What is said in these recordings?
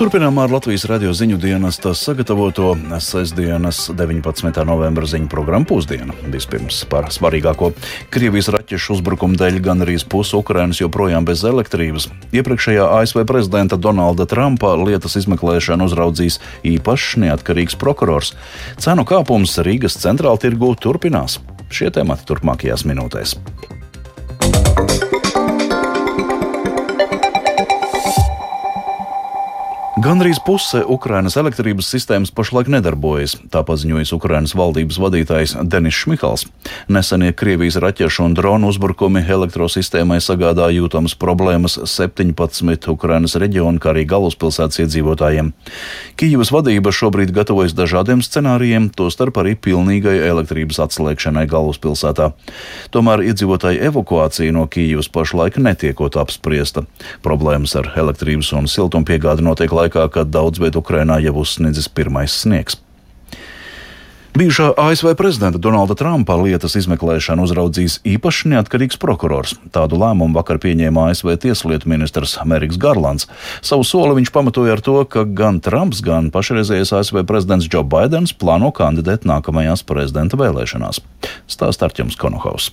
Turpinām ar Latvijas radio ziņu dienas sagatavoto sestdienas 19. novembra ziņu programmu pusdienu. Vispirms par svarīgāko. Krievijas raķešu uzbrukumu dēļ gan arī pusi Ukrainas joprojām bez elektrības. Iepriekšējā ASV prezidenta Donalda Trumpa lietas izmeklēšanu uzraudzīs īpašs neatkarīgs prokurors. Cenu kāpums Rīgas centrāla tirgū turpinās. Šie temati turpmākajās minūtēs. Gandrīz puse Ukrainas elektrības sistēmas pašlaik nedarbojas, tā paziņojas Ukrainas valdības vadītājs Denis Šmihals. Nesenie Krievijas raķešu un dronu uzbrukumi elektrosistēmai sagādā jūtamas problēmas 17 Ukrainas reģionu, kā arī galvaspilsētas iedzīvotājiem. Kijivas vadība šobrīd gatavojas dažādiem scenārijiem, tostarp arī pilnīgai elektrības atslēgšanai galvaspilsētā. Tomēr iedzīvotāju evakuācija no Kijivas pašlaik netiekot apspriesta. Problēmas ar elektrības un siltumpiegādi notiek laikā laikā, kad daudz vietu Ukrainā jau uzsniedzis pirmais sniegs. Bijušā ASV prezidenta Donalda Trumpa lietas izmeklēšanu uzraudzīs īpašs neatkarīgs prokurors. Tādu lēmumu vakar pieņēma ASV tieslietu ministrs Meriks Garlands. Savu soli viņš pamatoja ar to, ka gan Trumps, gan pašreizējais ASV prezidents Joe Bidenis plāno kandidēt nākamajās prezidenta vēlēšanās. Stāst Arķems Konohaus.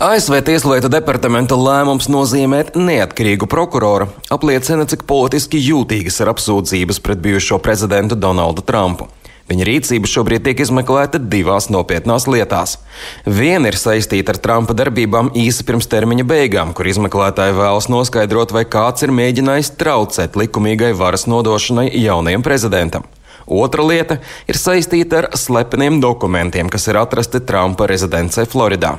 ASV Tieslietu departamenta lēmums nozīmēt neatkarīgu prokuroru apliecina, cik politiski jūtīgas ir apsūdzības pret bijušo prezidentu Donaldu Trumpu. Viņa rīcība šobrīd tiek izmeklēta divās nopietnās lietās. Viena ir saistīta ar Trumpa darbībām īsi pirms termiņa beigām, kur izmeklētāji vēlas noskaidrot, vai kāds ir mēģinājis traucēt likumīgai varas nodošanai jaunajam prezidentam. Otra lieta ir saistīta ar slepeniem dokumentiem, kas ir atrasti Trumpa rezidencē Floridā.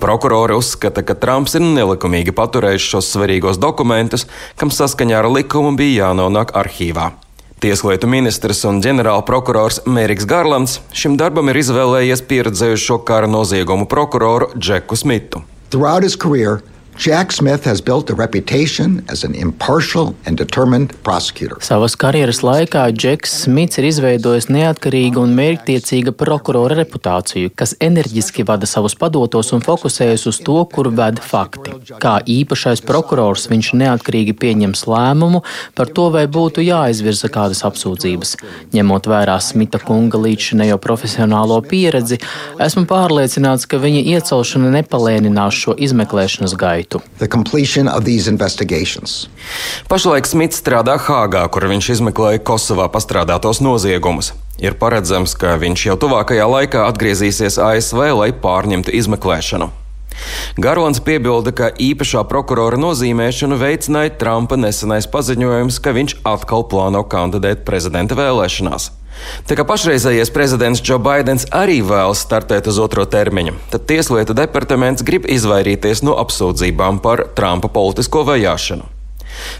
Prokurori uzskata, ka Trumps ir nelikumīgi paturējis šos svarīgos dokumentus, kam saskaņā ar likumu bija jānonāk arhīvā. Tieslietu ministrs un ģenerālprokurors Mērķis Garlands šim darbam ir izvēlējies pieredzējušo kara noziegumu prokuroru Džeku Smitu. Throughout his career, Jack Smith has built a reputation as an impartial and determined prosecutor. Savas karjeras laikā Džeks Smits ir izveidojis neatkarīgu un mērķtiecīga prokurora reputāciju, kas enerģiski vada savus padotos un fokusējas uz to, kur ved fakti. Kā īpašais prokurors viņš neatkarīgi pieņems lēmumu par to, vai būtu jāizvirza kādas apsūdzības. Ņemot vērā Smita kunga līdzinējo profesionālo pieredzi, esmu pārliecināts, ka viņa iecelšana nepalēninās šo izmeklēšanas gaitu gaitu. Pašlaik Smits strādā Hāgā, kur viņš izmeklēja Kosovā pastrādātos noziegumus. Ir paredzams, ka viņš jau tuvākajā laikā atgriezīsies ASV, lai pārņemtu izmeklēšanu. Garons piebilda, ka īpašā prokurora nozīmēšanu veicināja Trumpa nesenais paziņojums, ka viņš atkal plāno kandidēt prezidenta vēlēšanās. Tā kā pašreizējais prezidents Joe Bidenis arī vēlas startēt uz otro termiņu, tad Tieslietu departaments grib izvairīties no apsūdzībām par Trumpa politisko vajāšanu.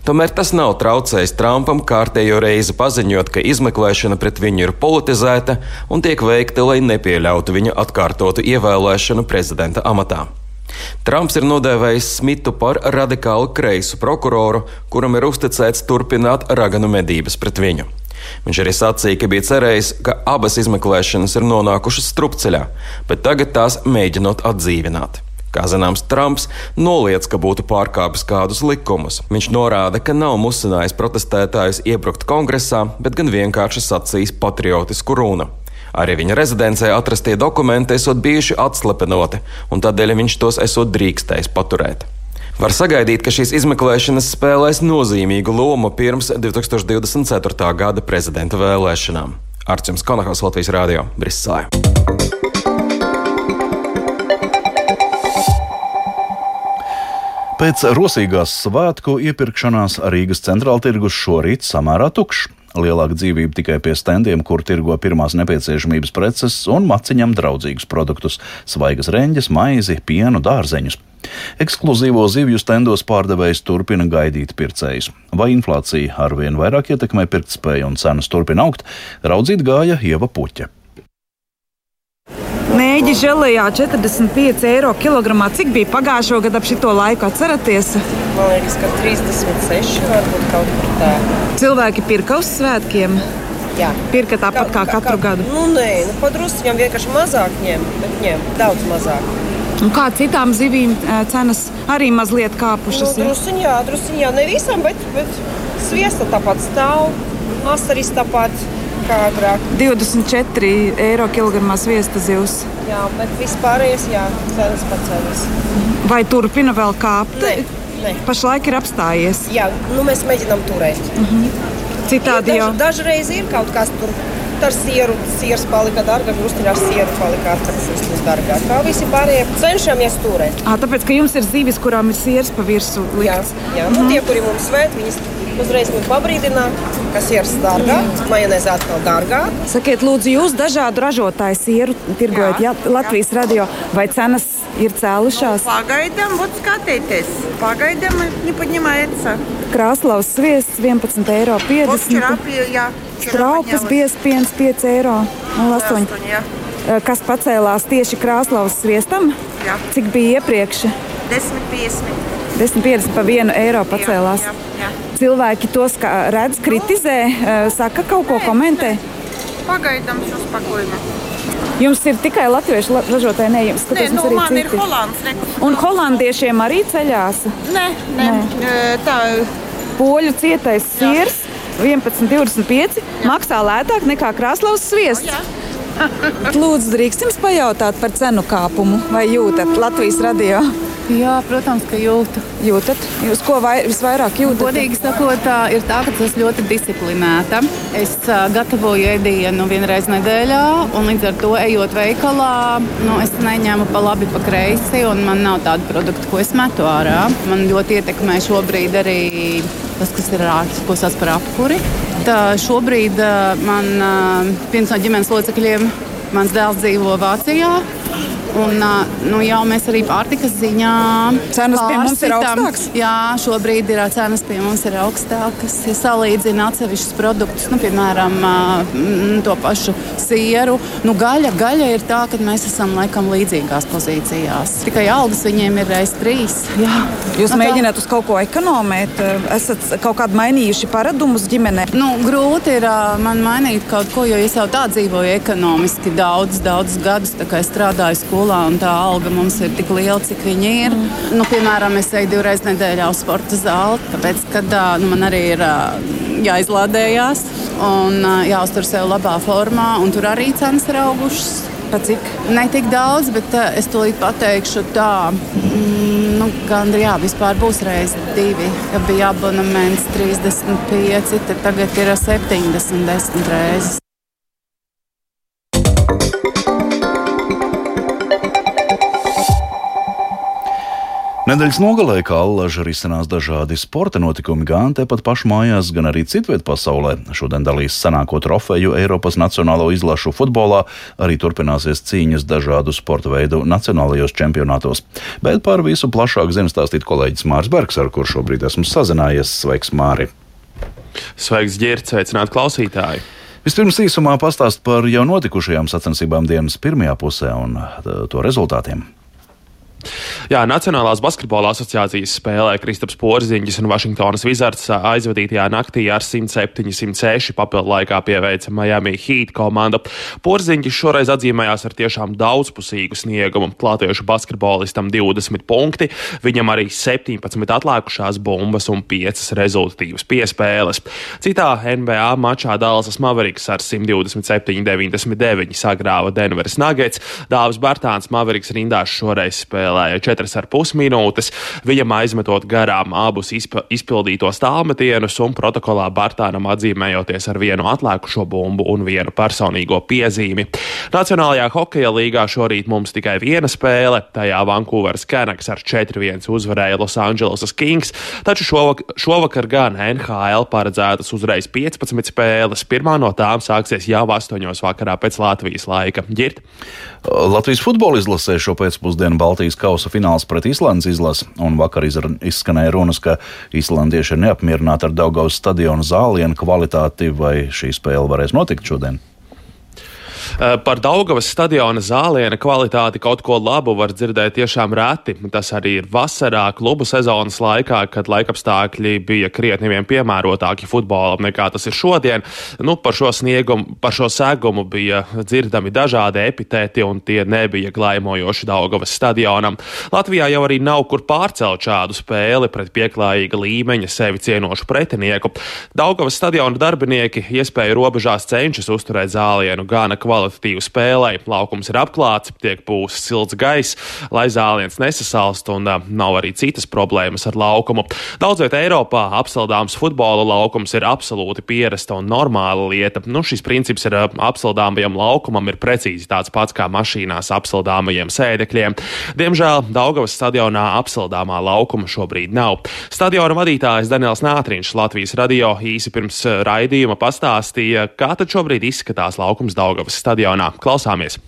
Tomēr tas nav traucējis Trumpam kārtējo reizi paziņot, ka izmeklēšana pret viņu ir politizēta un tiek veikta, lai nepieļautu viņa atkārtotu ievēlēšanu prezidenta amatā. Trumps ir nodēvējis Smitu par radikālu kreisu prokuroru, kuram ir uzticēts turpināt raganu medības pret viņu. Viņš arī sacīja, ka bija cerējis, ka abas izmeklēšanas ir nonākušas strupceļā, bet tagad tās mēģinot atdzīvināt. Kā zināms, Trumps noliedz, ka būtu pārkāpis kādus likumus. Viņš norāda, ka nav musinājis protestētājus iebrukt kongresā, bet gan vienkārši sacījis patriotisku runu. Arī viņa rezidencē atrastie dokumenti esot bijuši atslepenoti, un tādēļ viņš tos esot drīkstējis paturēt. Var sagaidīt, ka šīs izmeklēšanas spēlēs nozīmīgu lomu pirms 2024. gada prezidenta vēlēšanām. Arčuns Konahos Latvijas Rādio Briselē. Pēc rosīgās svētku iepirkšanās Rīgas centrāla tirgus šorīt samērā tukšs. Lielāka dzīvība tikai pie standiem, kur tirgo pirmās nepieciešamības preces un maciņam draudzīgus produktus - svaigas reņģes, maizi, pienu, dārzeņus. Ekskluzīvo zivju stendos pārdevējs turpina gaidīt pircējus. Vai inflācija arvien vairāk ietekmē pirktspēju un cenas turpina augt, raudzīt gāja Ieva Puķa. Nēģi žēlējā 45 eiro kilogramā. Cik bija pagājušo gadu ap šito laiku? Atceraties? Man liekas, ka 36 varbūt kaut kur tā. Cilvēki pirka uz svētkiem. Jā. Pirka tāpat kā, kā katru kā, gadu. Nu, nē, nu, padrusciņam vienkārši mazāk ņem, bet ņem daudz mazāk. Un kā citām zivīm cenas arī mazliet kāpušas? Nu, drusiņā, drusiņā, ne visam, bet, bet Sviesta tāpat stāv, asaris tāpat kā agrāk. 24 eiro kilogramā sviesta zivs. Jā, bet vispārējais, jā, cenas pacēlas. Vai turpina vēl kāpt? Nē, nē. Pašlaik ir apstājies. Jā, nu mēs mēģinām turēt. Citādi jau. Daž, dažreiz ir kaut kas tur ar sieru. Sieras palika dārga, krustiņa ar sieru palika atkarīgs no dārgāk. Kā visi pārējie cenšamies turēt. À, tāpēc, ka jums ir zivis, kurām ir sieras pa virsmu. Jā, jā. Mm. Nu, mhm. tie, kuri mums svēt, viņas uzreiz mums pabrīdina, kas ir dārgāk, mm. majonēze atkal dārgāk. Sakiet, lūdzu, jūs dažādu ražotāju sieru tirgojat jā, jā, Latvijas jā. radio vai cenas ir cēlušās? Nu, pagaidām, būtu skatīties. Pagaidām, nepaņemājiet. Krāslaus sviests 11,50 eiro. Traupas biezpiens 5 eiro un 8. 8 Kas pacēlās tieši krāslaus sviestam? Jā. Cik bija iepriekš? 10,50. 10,50 pa 1 eiro pacēlās. Jā, jā, jā. Cilvēki tos redz, nu, kritizē, saka kaut ko, nē, komentē. Nē. Pagaidām uz pakojumu. Jums ir tikai latviešu ražotāji, ne jums tādas nu, arī man ir holands. Ne. Un holandiešiem arī ceļās? Nē, nē. nē. tā ir poļu cietais sirs. Jā. 11,25 maksā lētāk nekā krāslaus sviests. Lūdzu, drīkst jums pajautāt par cenu kāpumu vai jūtat Latvijas radio? Jā, protams, ka jūtu. Jūtat? Jūs ko vai, visvairāk jūtat? Godīgi sakot, ir tā, ka es ļoti disciplinēta. Es gatavoju ēdienu vienreiz nedēļā, un līdz ar to ejot veikalā, nu, es neņemu pa labi, pa kreisi, un man nav tādu produktu, ko es metu ārā. Man ļoti ietekmē šobrīd arī tas, kas ir ārpus, ko sauc par apkuri. Tā šobrīd man viens no ģimenes locekļiem, mans dēls dzīvo Vācijā. Un, nu, jau mēs arī pārtikas ziņā Cenas pie mums ir augstākas? Jā, šobrīd ir cenas pie mums ir augstākas. Ja salīdzina atsevišķus produktus, nu, piemēram, mm, to pašu sieru, nu, gaļa, gaļa ir tā, ka mēs esam laikam līdzīgās pozīcijās. Tikai algas viņiem ir reiz trīs. Jā. Jūs Nu, tā- mēģināt uz kaut ko ekonomēt, esat kaut kādu mainījuši paradumus ģimenē. Nu, grūti ir man mainīt kaut ko, jo es jau tā dzīvoju ekonomiski daudz, daudz gadus. tā kā Es strādāju skolā, un tā alga mums ir tik liela, cik viņa ir. Mm. Nu, piemēram, es eju divreiz nedēļā uz sporta zāli, tāpēc, ka nu, man arī ir jāizlādējās un jāuztur sev labā formā, un tur arī cenas ir augušas. Cik? Ne tik daudz, bet es to līdz pateikšu tā. Mm, nu, Gan arī jā, vispār būs reizes divi. Ja bija abonements 35, tad tagad ir 70 desmit reizes. Nedēļas nogalē, kā allaža risinās dažādi sporta notikumi gan tepat pašu mājās, gan arī citviet pasaulē. Šodien dalīs senāko trofeju Eiropas Nacionālo izlašu futbolā, arī turpināsies cīņas dažādu sporta veidu nacionālajos čempionātos. Bet par visu plašāk zina stāstīt kolēģis Mārs Bergs, ar kur šobrīd esmu sazinājies. Sveiks, Māri! Sveiks, ģērbs, sveicināt klausītāju! Vispirms īsumā pastāst par jau notikušajām sacensībām dienas pirmajā pusē un eh, to rezultātiem. Jā, Nacionālās basketbola asociācijas spēlē Kristaps Porziņš un Vašingtonas Wizards aizvadītajā naktī ar 107-106 papildu laikā pieveica Miami Heat komandu. Porziņš šoreiz atzīmējās ar tiešām daudzpusīgu sniegumu. Latviešu basketbolistam 20 punkti, viņam arī 17 atlikušās bumbas un 5 rezultatīvas piespēles. Citā NBA mačā Dallasas Mavericks ar 127-99 sagrāva Denveras Nuggets. Dāvis Bartāns Mavericks rindās šoreiz spēlēja 4,5 minūtes, viņam aizmetot garām abus izp izpildītos tālmetienus un protokolā Bartānam atzīmējoties ar vienu atlikušo bumbu un vienu personīgo piezīmi. Nacionālajā hokeja līgā šorīt mums tikai viena spēle, tajā Vankūveras Canucks ar 4-1 uzvarēja Los Angeles Kings, taču šovak šovakar gan NHL paredzētas uzreiz 15 spēles, pirmā no tām sāksies jau 8 vakarā pēc Latvijas laika. Ģirt? Latvijas futbola izlasē šo pēcpusdienu Baltijas kausa fināls pret Islandes izlasi, un vakar izskanēja runas, ka islandieši ir neapmierināti ar Daugaus stadionu zālienu kvalitāti, vai šī spēle varēs notikt šodien? Par Daugavas stadiona zāliena kvalitāti kaut ko labu var dzirdēt tiešām reti. Tas arī ir vasarā, klubu sezonas laikā, kad laikapstākļi bija krietni vien piemērotāki futbolam nekā tas ir šodien. Nu, par, šo sniegumu, par šo segumu bija dzirdami dažādi epitēti, un tie nebija glaimojoši Daugavas stadionam. Latvijā jau arī nav kur pārcelt šādu spēli pret pieklājīga līmeņa sevi cienošu pretinieku. Daugavas stadiona darbinieki iespēju robežās cenšas uzturēt zālienu gana kvalitāti kvalitatīvu spēlei. Laukums ir apklāts, tiek pūsts silts gaiss, lai zāliens nesasalst un nav arī citas problēmas ar laukumu. Daudz vietā Eiropā apsaldāms futbola laukums ir absolūti pierasta un normāla lieta. Nu, šis princips uh, apsaldāmajam laukumam ir precīzi tāds pats kā mašīnās apsaldāmajiem sēdekļiem. Diemžēl Daugavas stadionā apsaldāmā laukuma šobrīd nav. Stadiona vadītājs Daniels Nātriņš Latvijas radio īsi pirms raidījuma pastāstīja, kā tad šobrīd izskatās laukums Daugavas stadionā stadionā. Klausāmies!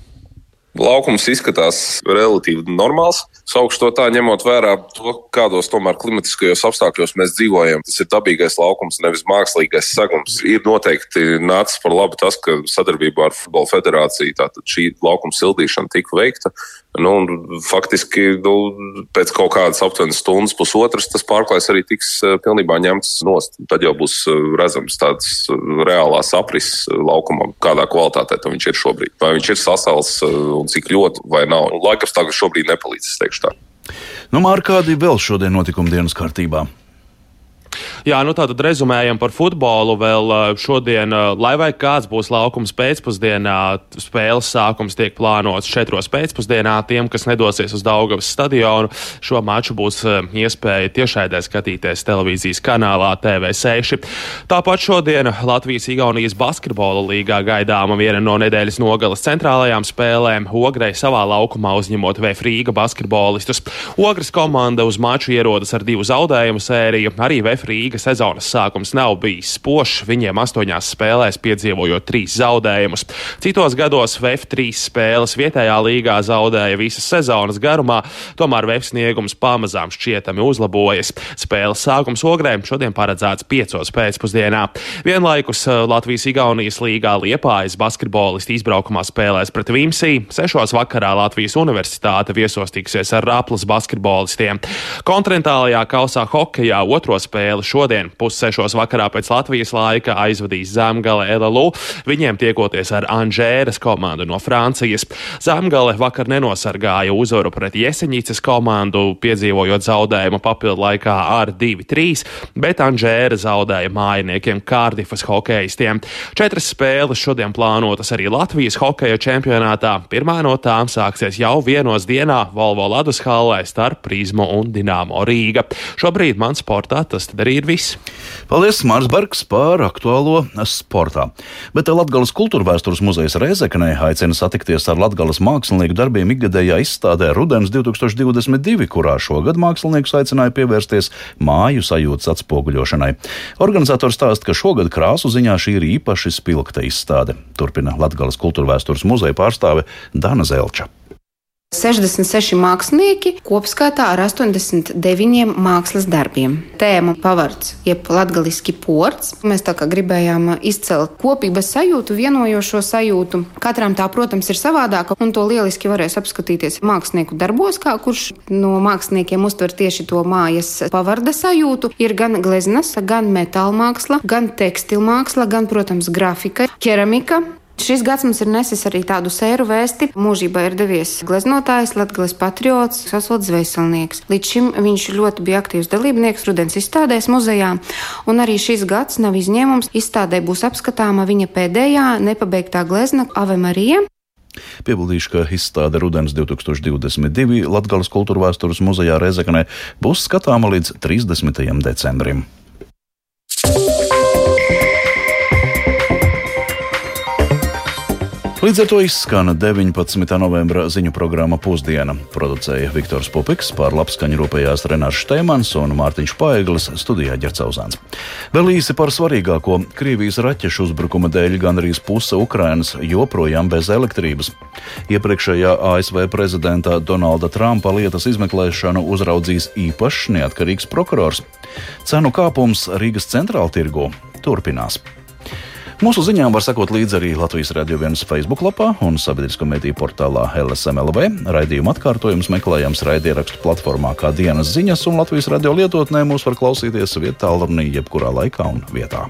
Laukums izskatās relatīvi normāls. Saukšu to tā, ņemot vērā to, kādos tomēr klimatiskajos apstākļos mēs dzīvojam. Tas ir dabīgais laukums, nevis mākslīgais segums. Ir noteikti nācis par labu tas, ka sadarbībā ar Futbola federāciju šī laukuma sildīšana tika veikta. Nu, faktiski nu, pēc kaut kādas aptuveni stundas, pusotras, tas pārklājs arī tiks eh, pilnībā ņemts nost. Tad jau būs eh, redzams tāds eh, reālās aprises laukumam, kādā kvalitātē viņš ir šobrīd. Vai viņš ir sasals un cik ļoti, vai nav. Laikapstākļi šobrīd nepalīdz, es teikšu tā. Nu, Mārķis, kādi vēl šodien notikumi dienas kārtībā? Jā, nu tātad rezumējam par futbolu. Vēl šodien, lai vai kāds būs laukums pēcpusdienā, spēles sākums tiek plānots 4. pēcpusdienā. Tiem, kas nedosies uz Daugavas stadionu, šo maču būs iespēja tiešraidē skatīties televīzijas kanālā TV6. Tāpat šodien Latvijas-Igaunijas basketbola līgā gaidāma viena no nedēļas nogalas centrālajām spēlēm - Ogrei savā laukumā uzņemot Vēfrīga basketbolistus. Ogres komanda uz maču ierodas ar divu zaudējumu sēriju. Arī Vēfrīga Rīga sezonas sākums nav bijis spožs, viņiem astoņās spēlēs piedzīvojot trīs zaudējumus. Citos gados VF trīs spēles vietējā līgā zaudēja visas sezonas garumā, tomēr VF sniegums pamazām šķietami uzlabojas. Spēles sākums ogrēm šodien paredzēts piecos pēcpusdienā. Vienlaikus eh, Latvijas-Igaunijas līgā Liepājas basketbolisti izbraukumā spēlēs pret Vimsī. Sešos vakarā Latvijas universitāte viesos tiksies ar Raplas basketbolistiem. Kontinentālajā kausā hokejā otro spēli šodien šodien, pussešos vakarā pēc Latvijas laika, aizvadīs Zemgale LLU, viņiem tiekoties ar Anžēras komandu no Francijas. Zemgale vakar nenosargāja uzvaru pret Jeseņicas komandu, piedzīvojot zaudējumu papildu laikā ar 2-3, bet Anžēra zaudēja mājiniekiem Kārdifas hokeistiem. Četras spēles šodien plānotas arī Latvijas hokeja čempionātā. Pirmā no tām sāksies jau vienos dienā Volvo Ladus hallē starp Prizmu un Dināmo Rīga. Šobrīd man sportā tas arī ir viss. Paldies, Mārs Bergs, par aktuālo sportā. Bet Latvijas kultūra vēstures muzeja Reizeknē aicina satikties ar Latvijas mākslinieku darbiem ikgadējā izstādē Rudens 2022, kurā šogad mākslinieks aicināja pievērsties māju sajūtas atspoguļošanai. Organizators stāsta, ka šogad krāsu ziņā šī ir īpaši spilgta izstāde. Turpina Latvijas kultūra vēstures muzeja pārstāve Dana Zelča. 66 mākslinieki kopskaitā ar 89 mākslas darbiem. Tēma pavards, jeb latgaliski ports. Mēs tā kā gribējām izcelt kopības sajūtu, vienojošo sajūtu. Katram tā, protams, ir savādāka, un to lieliski varēs apskatīties mākslinieku darbos, kā kurš no māksliniekiem uztver tieši to mājas pavarda sajūtu. Ir gan gleznas, gan metāla māksla, gan tekstilmāksla, gan, protams, grafika, keramika, Šis gads mums ir nesis arī tādu sēru vēsti. Mūžībā ir devies gleznotājs, latgales patriots, Sasvalds Veselnieks. Līdz šim viņš ļoti bija aktīvs dalībnieks rudens izstādēs muzejā, un arī šis gads nav izņēmums. Izstādē būs apskatāma viņa pēdējā nepabeigtā glezna Ave Marija. Piebildīšu, ka izstāde Rudens 2022 Latvijas kultūra vēstures muzejā Reizeknē būs skatāma līdz 30. decembrim. Līdz ar to izskan 19. novembra ziņu programma Pusdiena. Producēja Viktors Pupiks, pār labskaņu rūpējās Renārs Šteimans un Mārtiņš Paeglis studijā Ģercauzāns. Vēl īsi par svarīgāko - Krievijas raķešu uzbrukuma dēļ gandrīz puse Ukrainas joprojām bez elektrības. Iepriekšējā ASV prezidenta Donalda Trumpa lietas izmeklēšanu uzraudzīs īpašs neatkarīgs prokurors. Cenu kāpums Rīgas centrāltirgu turpinās. Mūsu ziņām var sekot līdzi arī Latvijas Radio 1 Facebook lapā un sabiedrisko mediju portālā LSMLV. Raidījuma atkārtojums meklējams raidierakstu platformā kā dienas ziņas, un Latvijas radio lietotnē mūs var klausīties vietā, jebkurā laikā un vietā.